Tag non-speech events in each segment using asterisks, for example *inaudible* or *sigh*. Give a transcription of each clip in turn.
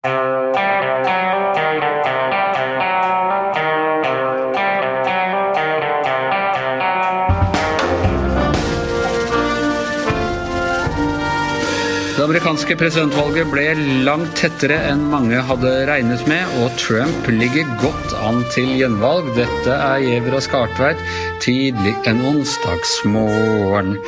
Det amerikanske presidentvalget ble langt tettere enn mange hadde regnet med, og Trump ligger godt an til gjenvalg. Dette er Giæver og Skartveit tidlig en onsdagsmorgen.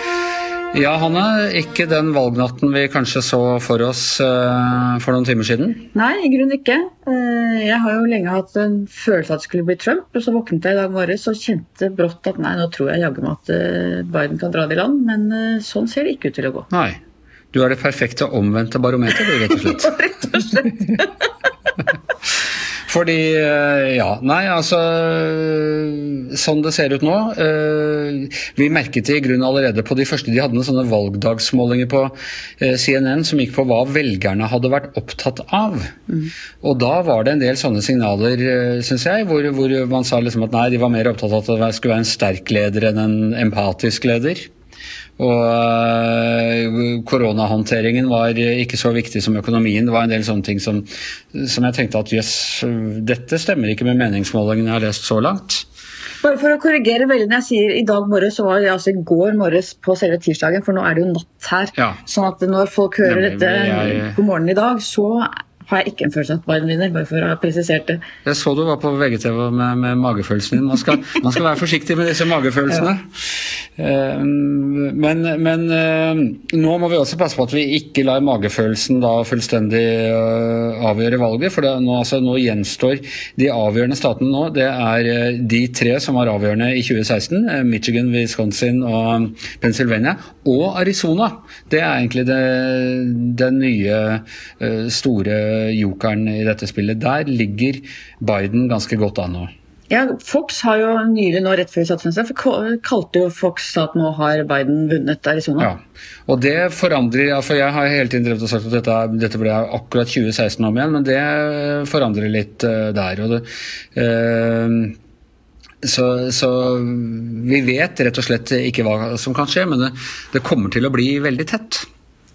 Ja, Hanne, ikke den valgnatten vi kanskje så for oss uh, for noen timer siden? Nei, i grunnen ikke. Uh, jeg har jo lenge hatt en følelse at det skulle bli Trump, og så våknet jeg i dag morges og kjente brått at nei, nå tror jeg jaggu meg at uh, Biden kan dra det i land, men sånn ser det ikke ut til å gå. Nei. Du er det perfekte omvendte barometer, du, rett og slett. *laughs* rett og slett. Fordi Ja, nei, altså Sånn det ser ut nå Vi merket det i grunnen allerede på de første De hadde noen sånne valgdagsmålinger på CNN som gikk på hva velgerne hadde vært opptatt av. Mm. Og da var det en del sånne signaler, syns jeg, hvor, hvor, man sa liksom at nei, de var mer opptatt av at det skulle være en sterk leder enn en empatisk leder. Og koronahåndteringen var ikke så viktig som økonomien. Det var en del sånne ting som, som jeg tenkte at jøss, dette stemmer ikke med meningsmålingene jeg har lest så langt. Bare for å korrigere veldig når jeg sier i dag morges, så var det altså i går morges på selve tirsdagen, for nå er det jo natt her. Ja. Sånn at når folk hører Nemlig, dette jeg... på morgenen i dag, så har jeg ikke en følelse av at Biden vinner, bare for å ha presisert det. Jeg så du var på VGTV med, med magefølelsen din. Man skal, man skal, være forsiktig med disse magefølelsene. Ja. Men, men, eh, nå må vi også passe på at vi ikke lar magefølelsen da fullstendig eh, avgjøre valget. For nå, altså, nå, gjenstår de avgjørende statene nå. Det er eh, de tre som var avgjørende i 2016. Michigan, Wisconsin og Pennsylvania. Og Arizona. Det er egentlig det, den nye store jokeren i dette spillet. Der ligger Biden ganske godt an nå. Ja, Fox har jo nylig nå rett før vi satte seg, kalte jo Fox at nå har Biden vunnet Arizona. Ja, og det forandrer for Jeg har hele tiden drevet og sagt at dette, dette ble akkurat 2016 om igjen, men det forandrer litt uh, der. og det, uh, så, så, vi vet rett og slett ikke hva som kan skje, men det, det kommer til å bli veldig tett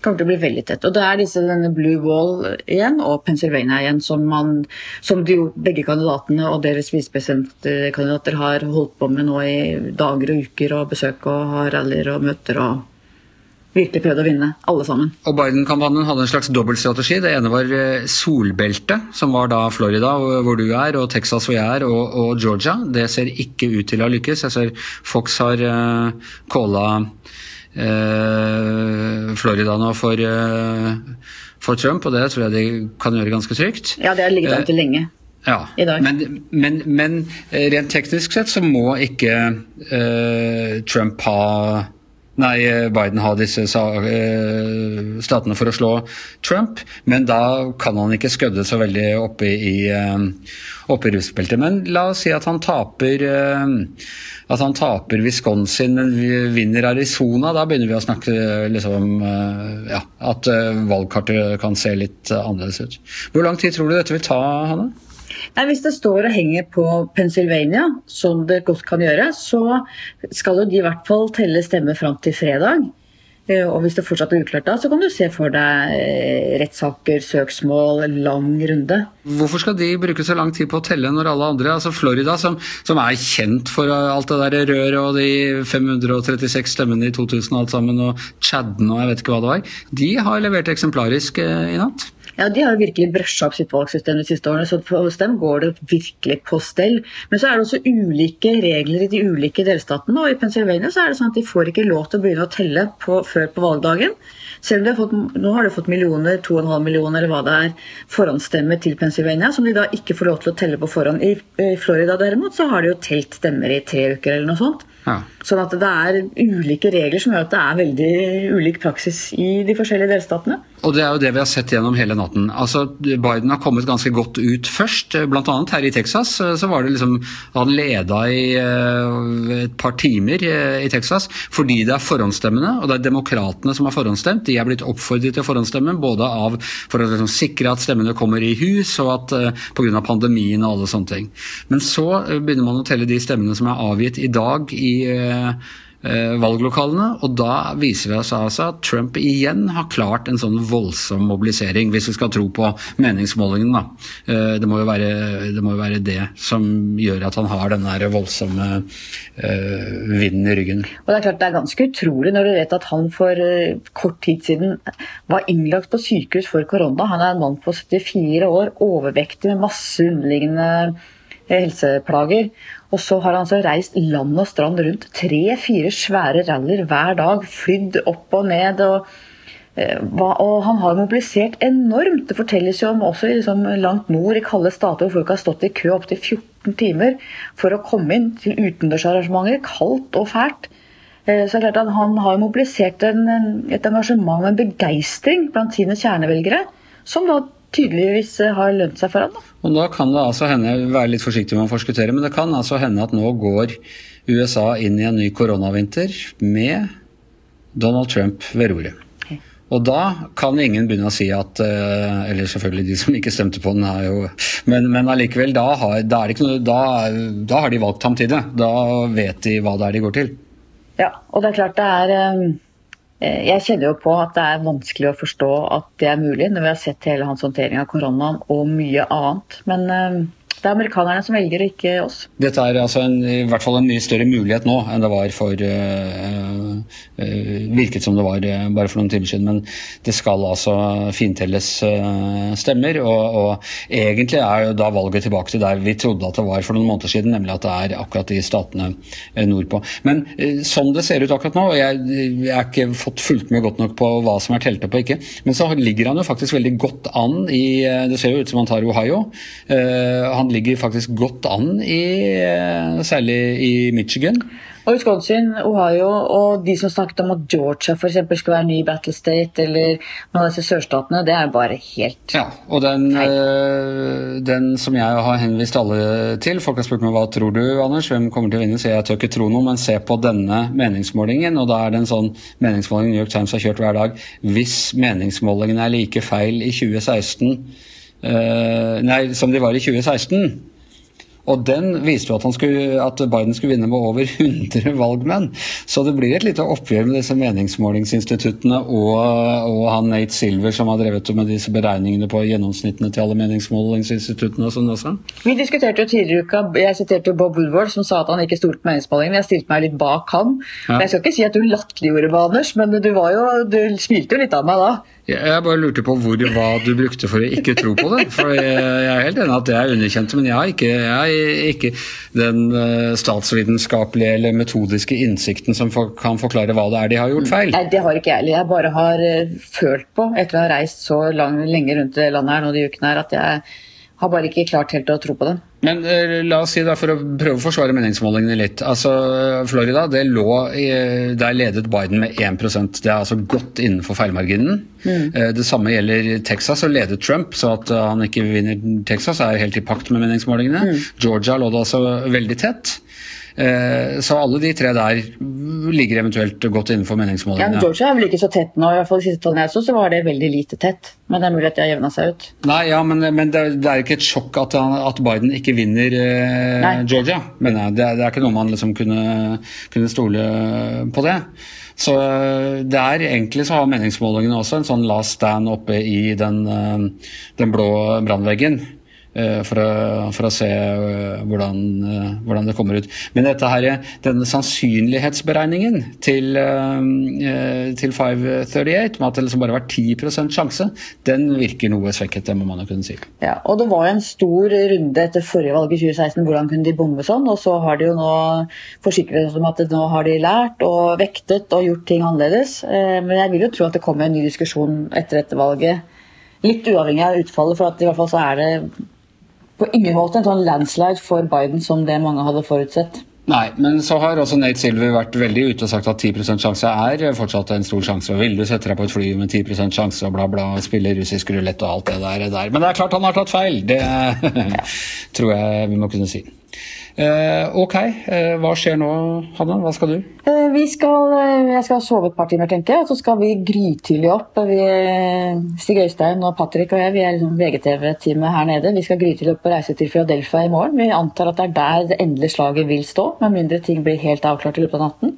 kommer til å bli veldig tett. Og det er disse, denne Blue Wall igjen og Pennsylvania igjen som, man, som de, begge kandidatene og deres visepresidentkandidater har holdt på med nå i dager og uker og besøk og har rallyer og møter og virkelig prøvd å vinne, alle sammen. Og Biden-kampanjen hadde en slags dobbeltstrategi. Det ene var eh, solbeltet, som var da Florida, hvor du er, og Texas, hvor jeg er, og, og Georgia. Det ser ikke ut til å lykkes. Jeg ser Fox har uh, Eh, Florida nå for, eh, for, Trump, og det tror jeg de kan gjøre ganske trygt. Ja, det har ligget an til lenge. Eh, ja, men, men, men, rent teknisk sett så må ikke Trump ha Nei, Biden har disse uh, statene for å slå Trump, men da kan han ikke skødde så veldig oppe i, uh, oppe i rustbeltet. Men la oss si at han taper at han taper Wisconsin, men vinner Arizona, da begynner vi å snakke liksom, eh, ja, at eh, valgkartet kan se litt eh, annerledes ut. Hvor lang tid tror du dette vil ta, Hanne? Nei, Hvis det står og henger på Pennsylvania, som det godt kan gjøre, så skal jo de i hvert fall telle stemmer fram til fredag. Eh, og hvis det fortsatt er uklart da, så kan du se for deg eh, rettssaker, søksmål, lang runde. Hvorfor skal de bruke så lang tid på å telle når alle andre, altså Florida, som, som er kjent for alt det der røret og de 536 stemmene i 2000 og alt sammen, og Chadden og jeg vet ikke hva det var, de har levert eksemplarisk eh, i natt? Ja, De har jo virkelig brøsja opp sitt valgsystem de siste årene, så hos dem går det virkelig på stell. Men så er det også ulike regler i de ulike delstatene, og i Pennsylvania så er det sånn at de får ikke lov til å begynne å telle på, før på valgdagen. Selv om de har fått, Nå har de fått millioner, 2,5 millioner eller hva det er, forhåndsstemmer til Pennsylvania, som de da ikke får lov til å telle på forhånd. I, I Florida derimot så har de jo telt stemmer i tre uker eller noe sånt. Ja. Sånn at det er ulike regler som gjør at det er veldig ulik praksis i de forskjellige delstatene. Og det er jo det vi har sett gjennom hele natten. Altså, Biden har kommet ganske godt ut først. Blant annet her i Texas så var det liksom Han leda i uh, et par timer uh, i Texas fordi det er forhåndsstemmene, og det er demokratene som har forhåndsstemt. De er blitt oppfordret til å forhåndsstemme både av, for å liksom, sikre at stemmene kommer i hus, og at eh, pga. pandemien og alle sånne ting. Men så begynner man å telle de stemmene som er avgitt i dag i eh, valglokalene. Og da viser det seg altså at Trump igjen har klart en sånn voldsom mobilisering, hvis vi skal tro på meningsmålingene. Da. det, må jo være, det må jo være det som gjør at han har den der voldsomme eh, vinden i ryggen. Og Det er klart det er ganske utrolig når du vet at han for eh, kort tid siden var innlagt på sykehus for korona. Han er en mann på 74 år, overvektig med masse underliggende eh, helseplager. Og så har han altså reist land og strand rundt. Tre-fire svære rallyer hver dag. Flydd opp og ned. og eh, og han har mobilisert enormt. Det fortelles jo om også liksom, langt nord i kalde stater hvor folk har stått i kø opptil 14 timer for å komme inn til utendørsarrangementer. Kaldt og fælt. Eh, så det er klart at Han har mobilisert en, et engasjement og en begeistring blant sine kjernevelgere, som da tydeligvis har lønt seg for ham. Og da kan det altså hende, være litt forsiktig med å forskuttere, men det kan altså hende at nå går USA inn i en ny koronavinter med Donald Trump ved roret. Og da kan ingen begynne å si at eh, Eller selvfølgelig de som ikke stemte på den, er jo Men, men allikevel, da har, da, noe, da, da har, de valgt ham til det. Da vet de hva det er de går til. Ja, og det er klart det er eh, Eh, jeg kjenner jo på at det er vanskelig å forstå at det er mulig, når vi har sett hele hans håndtering av koronaen og mye annet. Men eh, det er amerikanerne som velger, ikke oss. Dette er altså en, i hvert fall en mye større mulighet nå enn det var for uh, uh, Virket som det var uh, bare for noen timer siden. Men det skal altså fintelles stemmer. Og, og, egentlig er jo da valget tilbake til der vi trodde at det var for noen måneder siden, nemlig at det er akkurat de statene nordpå. Men sånn det ser ut akkurat nå, og jeg har ikke fått fulgt med godt nok på hva som er telt opp og ikke, men så ligger han jo faktisk veldig godt an i Det ser jo ut som han tar Ohio. han han ligger faktisk godt an, i, eh, særlig i Michigan. Og Wisconsin, Ohio og de som snakket om at Georgia for skal være ny battle state, eller noen av disse sørstatene, det er bare helt Ja, og den, øh, den, som jeg har henvist alle til Folk har spurt meg hva tror du, Anders, hvem kommer til å vinne? Så jeg tør ikke tro noe, men se på denne meningsmålingen. Og da er det en sånn meningsmåling New York Times har kjørt hver dag. Hvis meningsmålingene er like feil i 2016 Uh, nei, som de var i 2016. Og den viste jo at, skulle, at, Biden skulle vinne med over 100 valgmenn. Så det blir et lite oppgjør med disse meningsmålingsinstituttene og, og han Nate Silver som har drevet med disse beregningene på gjennomsnittene til alle meningsmålingsinstituttene og sånn også. Vi diskuterte jo tidligere uka, jeg siterte Bob Woodward som sa at han ikke stolte på meningsmålingene. Jeg stilte meg litt bak han. Ja. Jeg skal ikke si at du latterliggjorde meg, Anders, men du, jo, du smilte jo litt av meg da. Jeg bare lurte på hvor, hva du brukte for å ikke tro på det. For jeg, er helt enig at det er underkjent, men jeg har ikke, jeg ikke den uh, statsvitenskapelige eller metodiske innsikten som for, kan forklare hva det er de har gjort feil. Nei, det har ikke jeg heller. Jeg bare har uh, følt på, etter å ha reist så lang, lenge rundt det landet her nå de ukene her, at jeg har bare ikke klart helt å tro på det. Men uh, la oss si da, for å prøve å forsvare meningsmålingene litt. altså Florida, det lå i, der ledet Biden med 1% Det er altså godt innenfor feilmarginen. Mm. Uh, det samme gjelder Texas, og ledet Trump, så at han ikke vinner Texas er helt i pakt med meningsmålingene. Mm. Georgia lå det altså veldig tett. Så alle de tre der ligger eventuelt godt innenfor meningsmålingene. Ja, Georgia er vel ikke så tett nå, i hvert fall de siste tallene jeg så, så var det veldig lite tett. Men det er mulig at de har jevna seg ut. Nei, ja, men, men det, det, er ikke et sjokk at, at Biden ikke vinner eh, Georgia. Men det, det, er ikke noe man liksom kunne, kunne stole på det. Så eh, det er egentlig så har meningsmålingene også en sånn last stand oppe i den, eh, den blå brannveggen. Eh, for å, for å, se eh, hvordan, eh, hvordan, det kommer ut. Men dette her, denne sannsynlighetsberegningen til, til 538, med at det liksom bare var 10% sjanse, den virker noe svekket, det må man jo kunne si. Ja, og Det var jo en stor runde etter forrige valg i 2016, hvordan kunne de bomme sånn? Og så har de jo nå forsikret oss om at nå har de lært og vektet og gjort ting annerledes. Men jeg vil jo tro at det kommer en ny diskusjon etter dette valget. Litt uavhengig av utfallet, for at i hvert fall så er det på ingen måte en sånn landslide for Biden som det mange hadde forutsett. Nei, men så har også Nate Silver vært veldig ute og sagt at 10 sjanse er fortsatt en stor sjanse. og Vil du sette deg på et fly med 10% sjanse og bla, bla, spille russisk rulett og alt det der, der. Men det er klart han har tatt feil. Det *laughs* tror jeg vi må kunne si. Eh, ok, eh, hva skjer nå, Hanne? Hva skal du? Eh, vi skal, jeg skal sove et par timer, tenker jeg. Og så skal vi grytidlig opp. Vi, Stig Øystein og Patrick og jeg vi er liksom VGTV-teamet her nede. Vi skal grytidlig opp og reise til Philadelphia i morgen. Vi antar at det er der det endelige slaget vil stå, med mindre ting blir helt avklart i løpet av natten.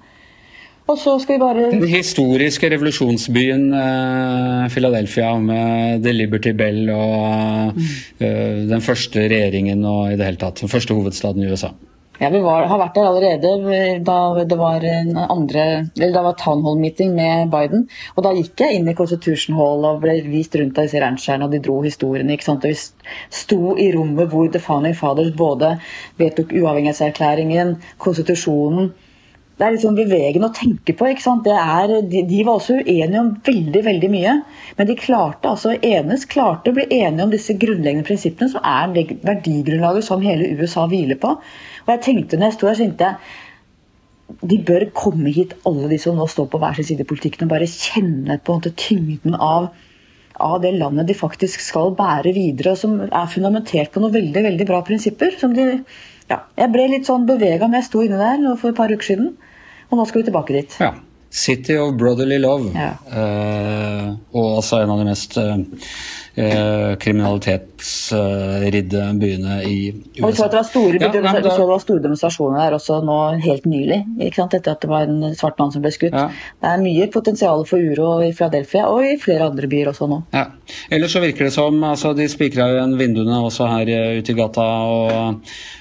Og så skal vi bare Den historiske revolusjonsbyen eh, Philadelphia med The Liberty Bell og eh, den første regjeringen og i det hele tatt den første hovedstaden i USA. Ja, Vi var, har vært der allerede da det var en andre, eller da var town hall meeting med Biden. og Da gikk jeg inn i Constitution Hall og ble vist rundt av disse rancherne, og de dro historiene. ikke sant? Og Vi sto i rommet hvor The Founding Fathers både vedtok uavhengighetserklæringen, konstitusjonen det er liksom bevegende å tenke på. ikke sant? Er, de, de, var også uenige om veldig veldig mye. Men de klarte altså enes klarte å bli enige om disse grunnleggende prinsippene, som er det verdigrunnlaget som hele USA hviler på. Og jeg tenkte når jeg sto så tenkte jeg de bør komme hit, alle de som nå står på hver sin side i politikken, og bare kjenne på en måte tyngden av, av det landet de faktisk skal bære videre, og som er fundamentert på noen veldig veldig bra prinsipper. som de ja, jeg ble litt sånn bevega når jeg sto inne der for et par uker siden. Og nå skal vi tilbake dit. Ja. City of Brotherly Love. Ja. Eh, og altså en av de mest eh, eh kriminalitetsridde byene i USA. Og vi så at det var store, ja, det var store demonstrasjoner der også nå helt nylig. Etter at det var en svart mann som ble skutt. Ja. Det er mye potensial for uro i Philadelphia og i flere andre byer også nå. Ja. Ellers så virker det som altså, De spikra igjen vinduene også her eh, ute i gata. og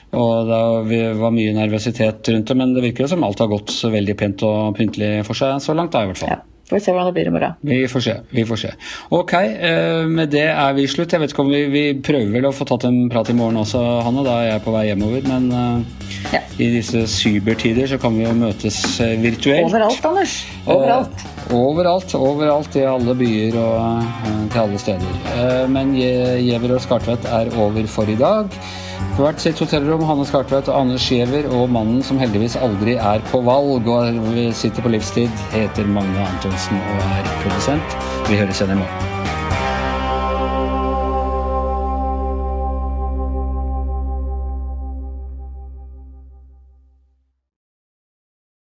og det var mye nervøsitet rundt det, men det virker som alt har gått veldig pent og pyntelig for seg så langt, da i hvert fall. Ja. Får se hvordan det blir i morgen. Vi får se. vi får se. Ok, eh, med det er vi slutt. Jeg vet ikke om vi, vi prøver vel å få tatt en prat i morgen også, Hanne. Da er jeg på vei hjemover. Men uh, ja. i disse cybertider så kan vi jo møtes uh, virtuelt. Overalt, Anders. Overalt. Overalt. Overalt i alle byer og til alle steder. men Giæver og Skartvedt er over for i dag. På hvert sitt hotellrom Hanne Skartvedt og Anders Giæver og mannen som heldigvis aldri er på valg og sitter på livstid, heter Magne Antonsen og er produsent. Vi høres igjen i morgen.